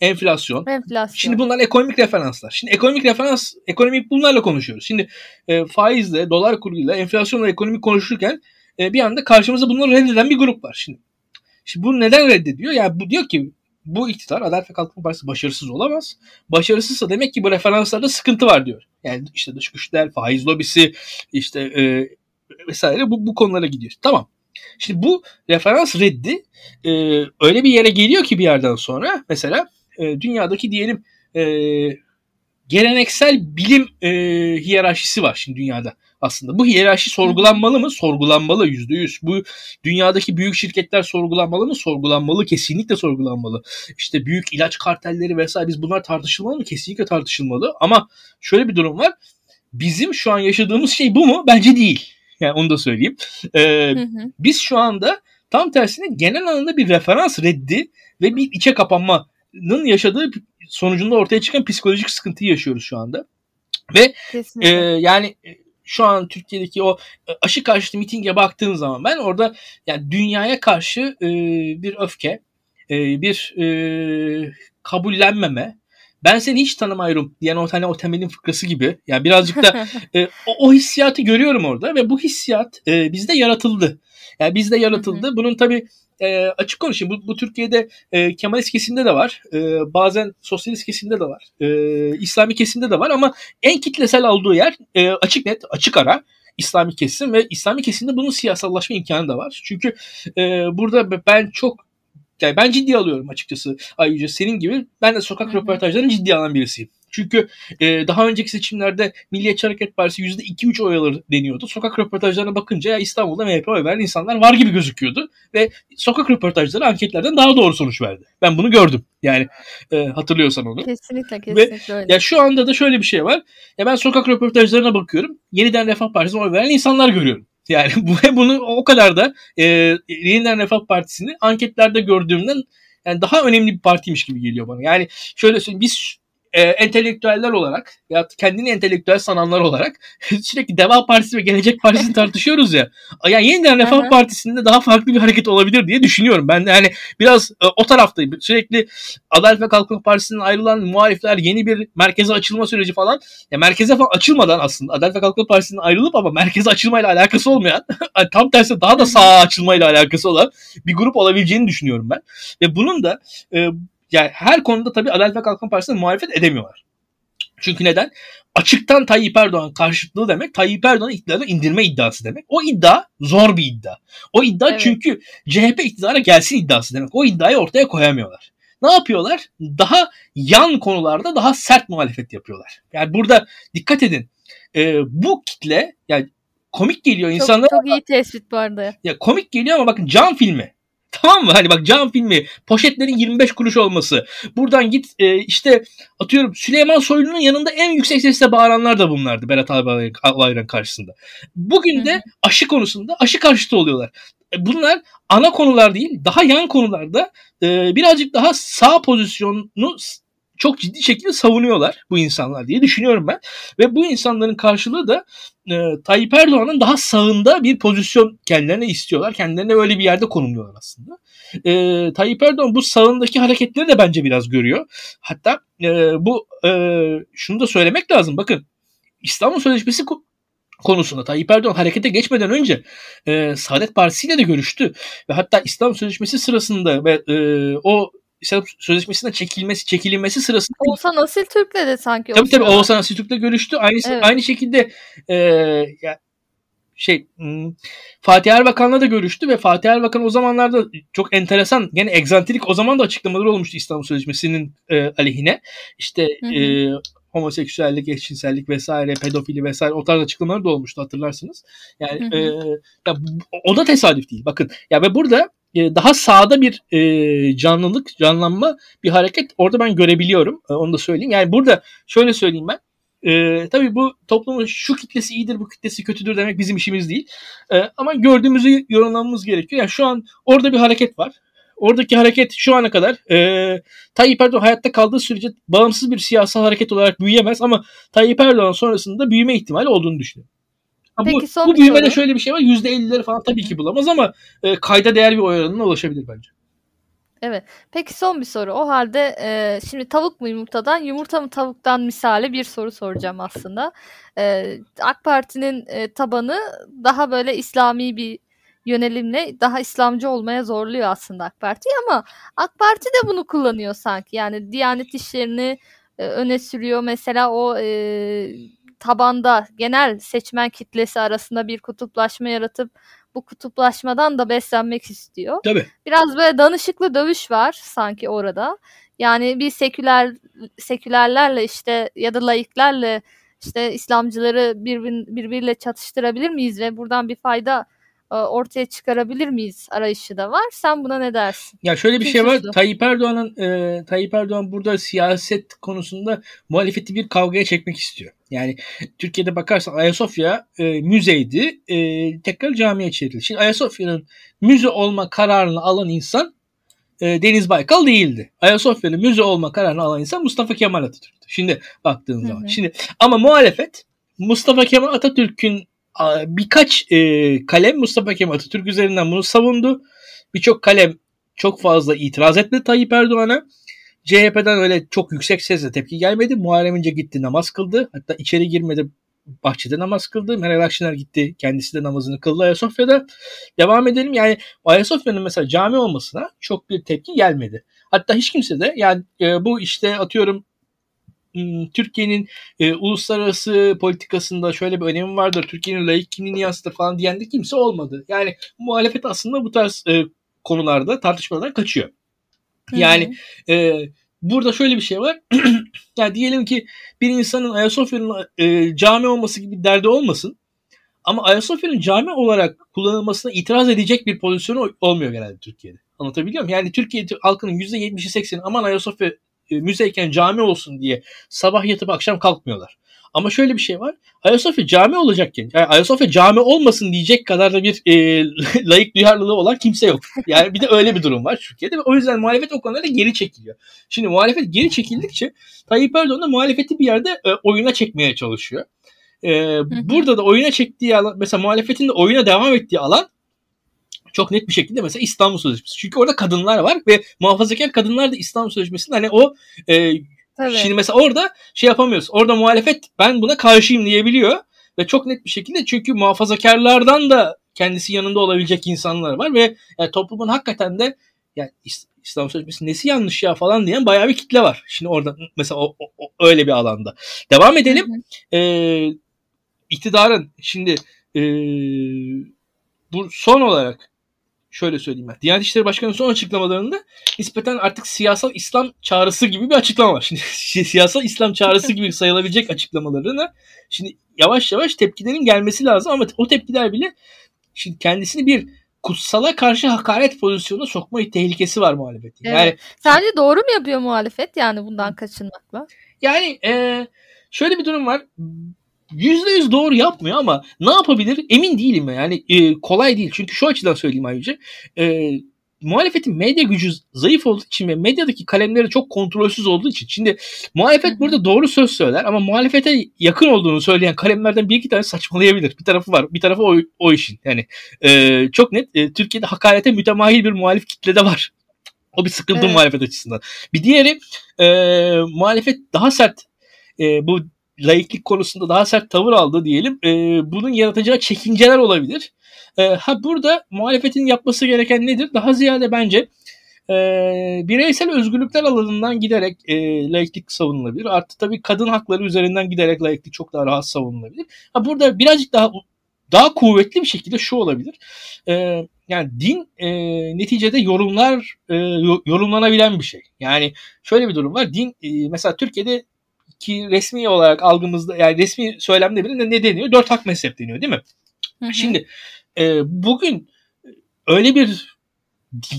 enflasyon. Enflasyon. Şimdi bunlar ekonomik referanslar. Şimdi ekonomik referans, ekonomik bunlarla konuşuyoruz. Şimdi e, faizle, dolar kuruyla, enflasyonla ekonomik konuşurken e, bir anda karşımıza bunları reddeden bir grup var. Şimdi, şimdi bu neden reddediyor? Yani bu diyor ki bu iktidar Adalet ve Kalkınma Partisi başarısız olamaz. Başarısızsa demek ki bu referanslarda sıkıntı var diyor. Yani işte dış güçler, faiz lobisi, işte e, vesaire bu, bu konulara gidiyor. Tamam. Şimdi bu referans reddi e, öyle bir yere geliyor ki bir yerden sonra mesela e, dünyadaki diyelim e, geleneksel bilim e, hiyerarşisi var şimdi dünyada aslında. Bu hiyerarşi sorgulanmalı mı? Sorgulanmalı yüzde yüz. Bu dünyadaki büyük şirketler sorgulanmalı mı? Sorgulanmalı. Kesinlikle sorgulanmalı. İşte büyük ilaç kartelleri vesaire biz bunlar tartışılmalı mı? Kesinlikle tartışılmalı. Ama şöyle bir durum var. Bizim şu an yaşadığımız şey bu mu? Bence değil. Yani onu da söyleyeyim. Ee, hı hı. Biz şu anda tam tersine genel anlamda bir referans reddi ve bir içe kapanmanın yaşadığı sonucunda ortaya çıkan psikolojik sıkıntıyı yaşıyoruz şu anda. Ve e, yani e, şu an Türkiye'deki o e, aşı karşıtı mitinge baktığın zaman ben orada yani dünyaya karşı e, bir öfke, e, bir e, kabullenmeme, ben seni hiç tanımıyorum diyen o tane o temelin fıkrası gibi. Yani birazcık da e, o, o hissiyatı görüyorum orada ve bu hissiyat e, bizde yaratıldı. Yani bizde yaratıldı. Bunun tabii e, açık konuşayım. Bu, bu Türkiye'de e, Kemalist kesimde de var. E, bazen sosyalist kesimde de var. E, İslami kesimde de var ama en kitlesel olduğu yer e, açık net, açık ara. İslami kesim ve İslami kesimde bunun siyasallaşma imkanı da var. Çünkü e, burada ben çok yani ben ciddi alıyorum açıkçası Ayrıca senin gibi. Ben de sokak röportajlarını ciddi alan birisiyim. Çünkü e, daha önceki seçimlerde Milliyetçi Hareket Partisi %2-3 oy alır deniyordu. Sokak röportajlarına bakınca ya İstanbul'da MHP oy veren insanlar var gibi gözüküyordu. Ve sokak röportajları anketlerden daha doğru sonuç verdi. Ben bunu gördüm. Yani e, hatırlıyorsan onu. Kesinlikle kesinlikle Ve, öyle. Ya şu anda da şöyle bir şey var. Ya ben sokak röportajlarına bakıyorum. Yeniden Refah Partisi'ne oy veren insanlar görüyorum. Yani bu bunu o kadar da e, Yeniden Refah Partisi'ni anketlerde gördüğümden yani daha önemli bir partiymiş gibi geliyor bana. Yani şöyle söyleyeyim biz e, entelektüeller olarak ya kendini entelektüel sananlar olarak sürekli Deva Partisi ve Gelecek Partisi'ni tartışıyoruz ya. Yani yeniden Refah Partisi'nde daha farklı bir hareket olabilir diye düşünüyorum. Ben yani biraz e, o taraftayım. Sürekli Adalet ve Kalkınma Partisi'nden ayrılan muhalifler yeni bir merkeze açılma süreci falan. Ya merkeze falan açılmadan aslında Adalet ve Kalkınma Partisi'nden ayrılıp ama merkeze açılmayla alakası olmayan tam tersi daha da sağa açılmayla alakası olan bir grup olabileceğini düşünüyorum ben. Ve bunun da e, yani her konuda tabii Adalet ve Kalkınma Partisi'ne muhalefet edemiyorlar. Çünkü neden? Açıktan Tayyip Erdoğan karşıtlığı demek Tayyip Erdoğan'ı iktidardan indirme iddiası demek. O iddia zor bir iddia. O iddia evet. çünkü CHP iktidara gelsin iddiası demek. O iddiayı ortaya koyamıyorlar. Ne yapıyorlar? Daha yan konularda daha sert muhalefet yapıyorlar. Yani burada dikkat edin. E, bu kitle yani komik geliyor insanlara. Çok, çok iyi tespit arada. Ya komik geliyor ama bakın can filmi. Tamam mı? Hani bak cam filmi, poşetlerin 25 kuruş olması. Buradan git e, işte atıyorum Süleyman Soylu'nun yanında en yüksek sesle bağıranlar da bunlardı Berat Albayrak karşısında. Bugün de aşı konusunda aşı karşıtı oluyorlar. E, bunlar ana konular değil, daha yan konularda e, birazcık daha sağ pozisyonu çok ciddi şekilde savunuyorlar bu insanlar diye düşünüyorum ben. Ve bu insanların karşılığı da e, Tayyip Erdoğan'ın daha sağında bir pozisyon kendilerine istiyorlar. Kendilerine öyle bir yerde konumluyorlar aslında. E, Tayyip Erdoğan bu sağındaki hareketleri de bence biraz görüyor. Hatta e, bu e, şunu da söylemek lazım. Bakın İstanbul Sözleşmesi konusunda Tayyip Erdoğan harekete geçmeden önce e, Saadet Partisi ile de görüştü. Ve hatta İstanbul Sözleşmesi sırasında ve e, o İslam Sözleşmesi'nden çekilmesi, çekilinmesi sırasında Oğuzhan Asil Türk'le de sanki Tabii tabii Oğuzhan Asil Türk'le görüştü. Aynı evet. aynı şekilde e, ya, şey hmm, Fatih Erbakan'la da görüştü ve Fatih Erbakan o zamanlarda çok enteresan gene egzantrik o zaman da açıklamaları olmuştu İstanbul Sözleşmesi'nin e, aleyhine. İşte hı hı. E, homoseksüellik, eşcinsellik vesaire, pedofili vesaire o tarz açıklamalar da olmuştu hatırlarsınız. Yani hı hı. E, ya, o da tesadüf değil. Bakın ya ve burada e, daha sağda bir e, canlılık, canlanma bir hareket orada ben görebiliyorum. E, onu da söyleyeyim. Yani burada şöyle söyleyeyim ben. E, tabii bu toplumun şu kitlesi iyidir, bu kitlesi kötüdür demek bizim işimiz değil. E, ama gördüğümüzü yorumlamamız gerekiyor. Yani şu an orada bir hareket var. Oradaki hareket şu ana kadar e, Tayyip Erdoğan hayatta kaldığı sürece bağımsız bir siyasal hareket olarak büyüyemez ama Tayyip Erdoğan sonrasında büyüme ihtimali olduğunu düşünüyorum. Peki, bu, son bu büyümede soru. şöyle bir şey var. %50'leri falan tabii ki bulamaz ama e, kayda değer bir oy oranına ulaşabilir bence. Evet. Peki son bir soru. O halde e, şimdi tavuk mu yumurtadan, yumurta mı tavuktan misali bir soru soracağım aslında. E, AK Parti'nin e, tabanı daha böyle İslami bir yönelimle daha İslamcı olmaya zorluyor aslında AK Parti ama AK Parti de bunu kullanıyor sanki. Yani Diyanet işlerini e, öne sürüyor. Mesela o e, tabanda genel seçmen kitlesi arasında bir kutuplaşma yaratıp bu kutuplaşmadan da beslenmek istiyor. Tabii. Biraz böyle danışıklı dövüş var sanki orada. Yani bir seküler sekülerlerle işte ya da laiklerle işte İslamcıları birbir, birbiriyle çatıştırabilir miyiz ve buradan bir fayda ortaya çıkarabilir miyiz arayışı da var. Sen buna ne dersin? Ya şöyle bir Kim şey var. Tayyip Erdoğan'ın e, Tayyip Erdoğan burada siyaset konusunda muhalefeti bir kavgaya çekmek istiyor. Yani Türkiye'de bakarsan Ayasofya e, müzeydi. E, tekrar camiye çevrildi. Şimdi Ayasofya'nın müze olma kararını alan insan e, Deniz Baykal değildi. Ayasofya'nın müze olma kararını alan insan Mustafa Kemal Atatürk'tü. Şimdi baktığın zaman. Şimdi ama muhalefet Mustafa Kemal Atatürk'ün birkaç e, kalem Mustafa Kemal Atatürk üzerinden bunu savundu. Birçok kalem çok fazla itiraz etti Tayyip Erdoğan'a. CHP'den öyle çok yüksek sesle tepki gelmedi. Muharrem İnce gitti namaz kıldı. Hatta içeri girmedi bahçede namaz kıldı. Meral Akşener gitti kendisi de namazını kıldı Ayasofya'da. Devam edelim yani Ayasofya'nın mesela cami olmasına çok bir tepki gelmedi. Hatta hiç kimse de yani e, bu işte atıyorum Türkiye'nin e, uluslararası politikasında şöyle bir önemi vardır. Türkiye'nin layık kimliğini yansıtır falan diyen de kimse olmadı. Yani muhalefet aslında bu tarz e, konularda tartışmadan kaçıyor. Yani e, burada şöyle bir şey var. yani diyelim ki bir insanın Ayasofya'nın e, cami olması gibi derdi olmasın. Ama Ayasofya'nın cami olarak kullanılmasına itiraz edecek bir pozisyonu olmuyor genelde Türkiye'de. Anlatabiliyor muyum? Yani Türkiye halkının %70'i 80'i aman Ayasofya müzeyken cami olsun diye sabah yatıp akşam kalkmıyorlar. Ama şöyle bir şey var. Ayasofya cami olacakken, yani Ayasofya cami olmasın diyecek kadar da bir e, layık duyarlılığı olan kimse yok. Yani bir de öyle bir durum var Türkiye'de ve o yüzden muhalefet o konuda geri çekiliyor. Şimdi muhalefet geri çekildikçe Tayyip Erdoğan da muhalefeti bir yerde e, oyuna çekmeye çalışıyor. E, burada da oyuna çektiği alan, mesela muhalefetin de oyuna devam ettiği alan çok net bir şekilde mesela İstanbul Sözleşmesi. Çünkü orada kadınlar var ve muhafazakar kadınlar da İstanbul Sözleşmesi'nde hani o e, Tabii. şimdi mesela orada şey yapamıyoruz. Orada muhalefet ben buna karşıyım diyebiliyor ve çok net bir şekilde çünkü muhafazakarlardan da kendisi yanında olabilecek insanlar var ve yani toplumun hakikaten de yani İslam Sözleşmesi nesi yanlış ya falan diyen bayağı bir kitle var. Şimdi orada mesela o, o, öyle bir alanda. Devam edelim. Ee, iktidarın şimdi e, bu son olarak şöyle söyleyeyim ben. Diyanet İşleri Başkanı'nın son açıklamalarında nispeten artık siyasal İslam çağrısı gibi bir açıklama var. Şimdi siyasal İslam çağrısı gibi sayılabilecek açıklamalarına şimdi yavaş yavaş tepkilerin gelmesi lazım ama o tepkiler bile şimdi kendisini bir kutsala karşı hakaret pozisyonuna sokma tehlikesi var muhalefetin. Evet. Yani sence doğru mu yapıyor muhalefet yani bundan kaçınmakla? Yani e, şöyle bir durum var. %100 doğru yapmıyor ama ne yapabilir emin değilim yani e, kolay değil çünkü şu açıdan söyleyeyim ayrıca e, muhalefetin medya gücü zayıf olduğu için ve medyadaki kalemleri çok kontrolsüz olduğu için şimdi muhalefet burada doğru söz söyler ama muhalefete yakın olduğunu söyleyen kalemlerden bir iki tane saçmalayabilir. Bir tarafı var. Bir tarafı o, o işin. Yani e, çok net e, Türkiye'de hakarete mütemahil bir muhalif kitle de var. O bir sıkıntı evet. muhalefet açısından. Bir diğeri e, muhalefet daha sert e, bu laiklik konusunda daha sert tavır aldı diyelim. E, bunun yaratacağı çekinceler olabilir. E, ha burada muhalefetin yapması gereken nedir? Daha ziyade bence e, bireysel özgürlükler alanından giderek e, laiklik savunulabilir. Artı tabii kadın hakları üzerinden giderek laiklik çok daha rahat savunulabilir. Ha burada birazcık daha daha kuvvetli bir şekilde şu olabilir. E, yani din e, neticede yorumlar e, yorumlanabilen bir şey. Yani şöyle bir durum var. Din e, mesela Türkiye'de ki resmi olarak algımızda yani resmi söylemde bile ne deniyor? Dört hak mezhep deniyor değil mi? Hı hı. Şimdi e, bugün öyle bir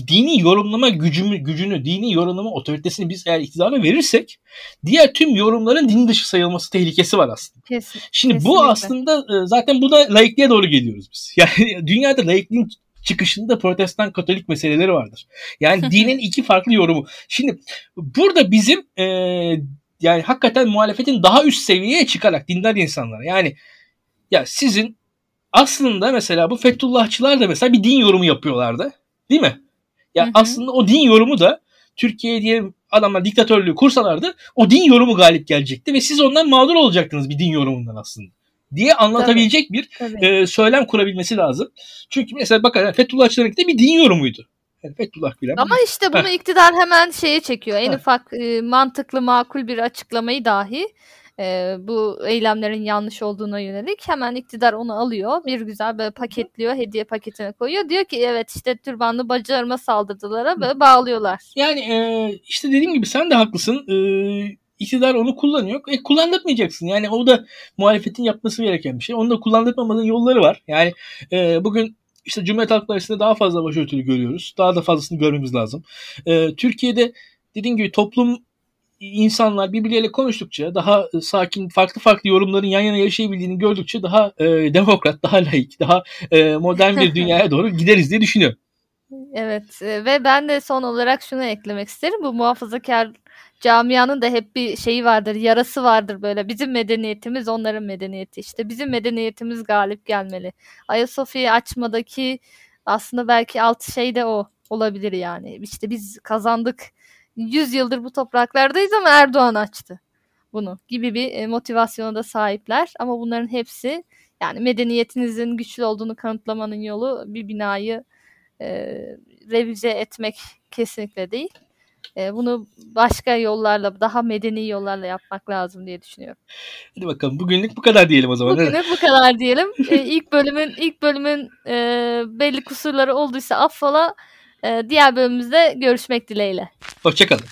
dini yorumlama gücümü, gücünü, dini yorumlama otoritesini biz eğer iktidara verirsek diğer tüm yorumların din dışı sayılması tehlikesi var aslında. Kesin, Şimdi kesinlikle. bu aslında e, zaten bu da laikliğe doğru geliyoruz biz. Yani dünyada laikliğin çıkışında protestan katolik meseleleri vardır. Yani dinin iki farklı yorumu. Şimdi burada bizim e, yani hakikaten muhalefetin daha üst seviyeye çıkarak dindar insanlar yani ya sizin aslında mesela bu Fethullahçılar da mesela bir din yorumu yapıyorlardı. Değil mi? Ya hı hı. aslında o din yorumu da Türkiye diye adamlar diktatörlüğü kursalardı o din yorumu galip gelecekti ve siz ondan mağdur olacaktınız bir din yorumundan aslında diye anlatabilecek tabii, bir tabii. E, söylem kurabilmesi lazım. Çünkü mesela bakın Fethullahçıların bir din yorumuydu. Yani Fethullah Gülen. Ama işte bunu iktidar hemen şeye çekiyor. En Heh. ufak e, mantıklı makul bir açıklamayı dahi e, bu eylemlerin yanlış olduğuna yönelik hemen iktidar onu alıyor. Bir güzel böyle paketliyor, hediye paketine koyuyor. Diyor ki evet işte türbanlı bacılarıma saldırdılara böyle bağlıyorlar. Yani e, işte dediğim gibi sen de haklısın. E, iktidar onu kullanıyor. E, kullandırmayacaksın. Yani o da muhalefetin yapması gereken bir şey. Onu da kullandırmamanın yolları var. Yani e, bugün işte Cumhuriyet Halk Partisi'nde daha fazla başörtülü görüyoruz. Daha da fazlasını görmemiz lazım. E, Türkiye'de dediğim gibi toplum insanlar birbirleriyle konuştukça daha sakin farklı farklı yorumların yan yana yaşayabildiğini gördükçe daha e, demokrat, daha laik, daha e, modern bir dünyaya doğru gideriz diye düşünüyorum. Evet e, ve ben de son olarak şunu eklemek isterim. Bu muhafazakar camianın da hep bir şeyi vardır, yarası vardır böyle. Bizim medeniyetimiz onların medeniyeti işte. Bizim medeniyetimiz galip gelmeli. Ayasofya'yı açmadaki aslında belki alt şey de o olabilir yani. İşte biz kazandık. 100 yıldır bu topraklardayız ama Erdoğan açtı bunu gibi bir e, motivasyona da sahipler. Ama bunların hepsi yani medeniyetinizin güçlü olduğunu kanıtlamanın yolu bir binayı e, revize etmek kesinlikle değil. E, bunu başka yollarla, daha medeni yollarla yapmak lazım diye düşünüyorum. Hadi bakalım bugünlük bu kadar diyelim o zaman. Bugünlük bu kadar diyelim. e, ilk bölümün ilk bölümün e, belli kusurları olduysa affola. E, diğer bölümümüzde görüşmek dileğiyle. Hoşçakalın.